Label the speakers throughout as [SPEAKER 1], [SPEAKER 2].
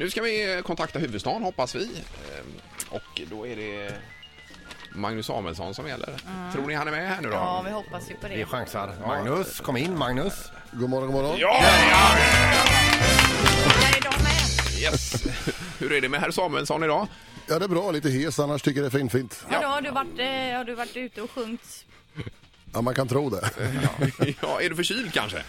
[SPEAKER 1] Nu ska vi kontakta huvudstaden hoppas vi. Eh, Och då är det Magnus Samuelsson som gäller. Tror ni han är med här nu då?
[SPEAKER 2] Ja, vi hoppas ju på
[SPEAKER 3] Vi
[SPEAKER 2] det.
[SPEAKER 3] chansar. Magnus, kom in Magnus.
[SPEAKER 4] God morgon, god morgon.
[SPEAKER 1] Ja!
[SPEAKER 2] Där är de med.
[SPEAKER 1] Yes. Hur är det med herr Samuelsson idag?
[SPEAKER 4] Ja, det är bra. Lite hes, annars tycker jag det är fint, fint.
[SPEAKER 2] Ja. Då har, du varit, eh, har du varit ute och sjungit?
[SPEAKER 4] Ja, man kan tro det.
[SPEAKER 1] Ja, är du förkyld kanske?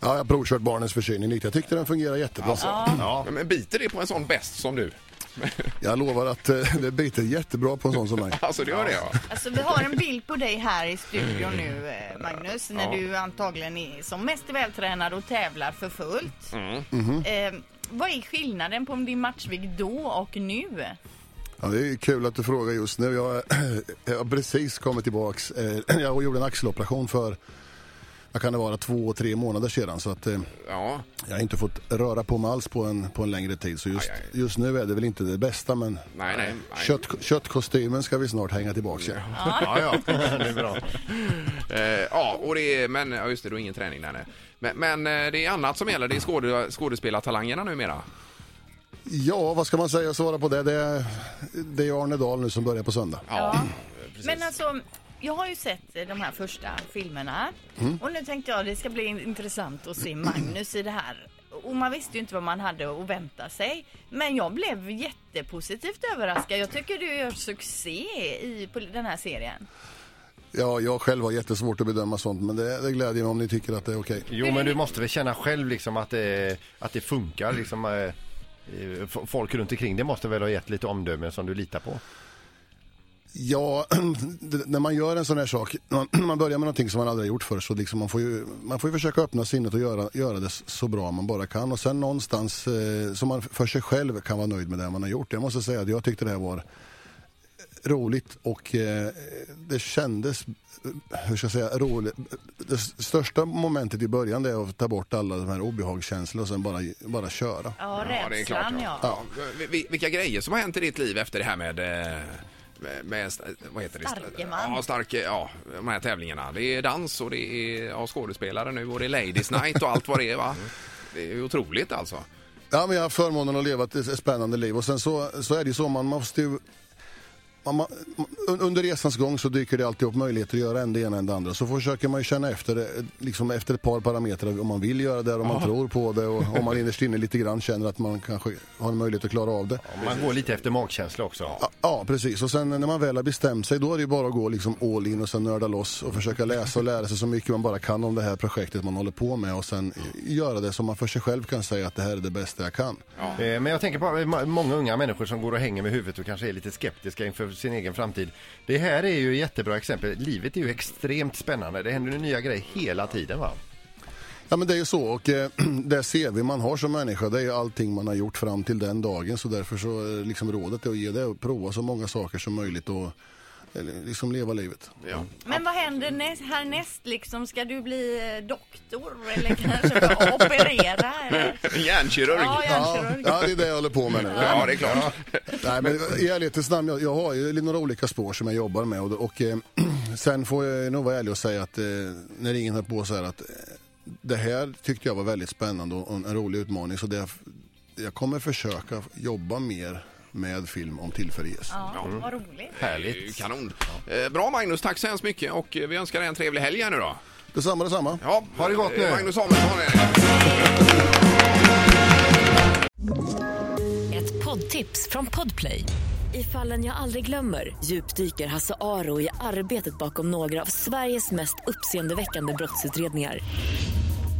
[SPEAKER 4] Ja, jag har provkört barnens förkylning lite. Jag tyckte den fungerar jättebra.
[SPEAKER 1] Ja. Men biter det på en sån bäst som du?
[SPEAKER 4] Jag lovar att eh, det biter jättebra på en sån som mig.
[SPEAKER 1] Alltså det gör det ja.
[SPEAKER 2] Alltså vi har en bild på dig här i studion nu eh, Magnus, när
[SPEAKER 1] Ja.
[SPEAKER 2] du antagligen är som mest vältränad och tävlar för fullt.
[SPEAKER 1] Mm.
[SPEAKER 2] Eh, vad är skillnaden på din matchvikt då och nu?
[SPEAKER 4] Ja, det är kul att du frågar just nu. Jag, jag har precis kommit tillbaks. Eh, Jag gjorde en axeloperation för, vad kan det vara, två, tre månader sedan. Så att eh,
[SPEAKER 1] Ja,
[SPEAKER 4] jag har inte fått röra på mig alls på en, på en längre tid. Så just,
[SPEAKER 1] Aj, aj.
[SPEAKER 4] just nu är det väl inte det bästa, men
[SPEAKER 1] nej nej. nej.
[SPEAKER 4] kött, köttkostymen ska vi snart hänga tillbaks i.
[SPEAKER 3] Ja, ja, det är bra.
[SPEAKER 1] Eh, ja, och det är, men ja, just det, du har ingen träning där nej. Men, men eh, det är annat som gäller, det är skåde, skådespelartalangerna numera.
[SPEAKER 4] Ja, vad ska man säga svara på det? Det är, det är Arne Dahl nu som börjar på söndag.
[SPEAKER 1] Ja, precis.
[SPEAKER 2] Men alltså, jag har ju sett eh, de här första filmerna
[SPEAKER 1] Mm.
[SPEAKER 2] och nu tänkte jag det ska bli intressant att se Magnus i det här. Och man visste ju inte vad man hade att vänta sig. Men jag blev jättepositivt överraskad. Jag tycker du gör succé i på den här serien.
[SPEAKER 4] Ja, jag själv har jättesvårt att bedöma sånt, men det, det glädjer mig om ni tycker att det är okej.
[SPEAKER 3] Jo, men du måste väl känna själv liksom att det, att det funkar. Liksom, eh, eh, folk runt omkring det måste väl ha gett lite omdömen som du litar på.
[SPEAKER 4] Ja, när man gör en sån här sak, man, man börjar med någonting som man aldrig har gjort förr, så liksom man, får ju, man får ju försöka öppna sinnet och göra, göra det så bra man bara kan. Och sen någonstans eh, som man för sig själv kan vara nöjd med det man har gjort. Jag måste säga att jag tyckte det här var roligt och eh, det kändes, eh, hur ska jag säga, roligt. Det största momentet i början det är att ta bort alla de här obehagskänslorna och sen bara, bara köra.
[SPEAKER 2] Ja,
[SPEAKER 1] Ja, det är klart.
[SPEAKER 2] rädslan
[SPEAKER 1] Ja.
[SPEAKER 2] ja.
[SPEAKER 1] Ja. Vi- vi- Vilka grejer som har hänt i ditt liv efter det här med, eh, med, vad heter det?
[SPEAKER 2] Starke man.
[SPEAKER 1] Ja, stark, ja, de här tävlingarna. Det är dans och det är ja, skådespelare nu och det är Ladies Night och allt vad det är va? Det är otroligt alltså.
[SPEAKER 4] Ja, men jag har förmånen att leva ett spännande liv och sen så, så är det ju så, man måste ju man, man, un- under resans gång så dyker det alltid upp möjligheter att göra en det ena än det andra. Så försöker man ju känna efter, eh, liksom efter ett par parametrar om man vill göra det, om man tror på det och om man innerst inne lite grann känner att man kanske har en möjlighet att klara av det.
[SPEAKER 3] Man går lite efter magkänsla också.
[SPEAKER 4] Ja, Ja, precis. Och sen när man väl har bestämt sig, då är det ju bara att gå liksom all in och sen nörda loss och försöka läsa och lära sig så mycket man bara kan om det här projektet man håller på med och sen göra det som man för sig själv kan säga att det här är det bästa jag kan.
[SPEAKER 3] Eh, Men jag tänker på eh, många unga människor som går och hänger med huvudet och kanske är lite skeptiska inför sin egen framtid. Det här är ju ett jättebra exempel. Livet är ju extremt spännande. Det händer ju nya grejer hela tiden va?
[SPEAKER 4] Ja men det är ju så och eh, det CV man har som människa det är ju allting man har gjort fram till den dagen så därför så eh, liksom rådet är att ge det och prova så många saker som möjligt och liksom leva livet.
[SPEAKER 1] Ja.
[SPEAKER 2] Men vad händer näst, härnäst liksom? Ska du bli eh, doktor eller kanske operera? Eller?
[SPEAKER 1] Hjärnkirurg.
[SPEAKER 2] Ja,
[SPEAKER 4] Ja,
[SPEAKER 2] hjärnkirurg.
[SPEAKER 4] ja, det är det jag håller på med nu.
[SPEAKER 1] Ja, det är klart.
[SPEAKER 4] Nej, men i ärlighetens namn, jag, jag har ju några olika spår som jag jobbar med och, och eh, sen får jag nog vara ärlig och säga att eh, när ingen höll på så här att eh, det här tyckte jag var väldigt spännande och en, en rolig utmaning så det, jag kommer försöka jobba mer med film om tillfälle ges.
[SPEAKER 2] Ja, vad roligt.
[SPEAKER 1] Det är ju
[SPEAKER 3] Härligt.
[SPEAKER 1] Kanon. Eh, bra Magnus, tack så hemskt mycket och eh, vi önskar dig en trevlig helg här nu då.
[SPEAKER 4] Detsamma, detsamma.
[SPEAKER 1] Ja,
[SPEAKER 3] Ha det gott nu.
[SPEAKER 1] eh, Magnus Samuelsson är det.
[SPEAKER 5] Ett poddtips från Podplay. I fallen jag aldrig glömmer djupdyker Hasse Aro i arbetet bakom några av Sveriges mest uppseendeväckande brottsutredningar.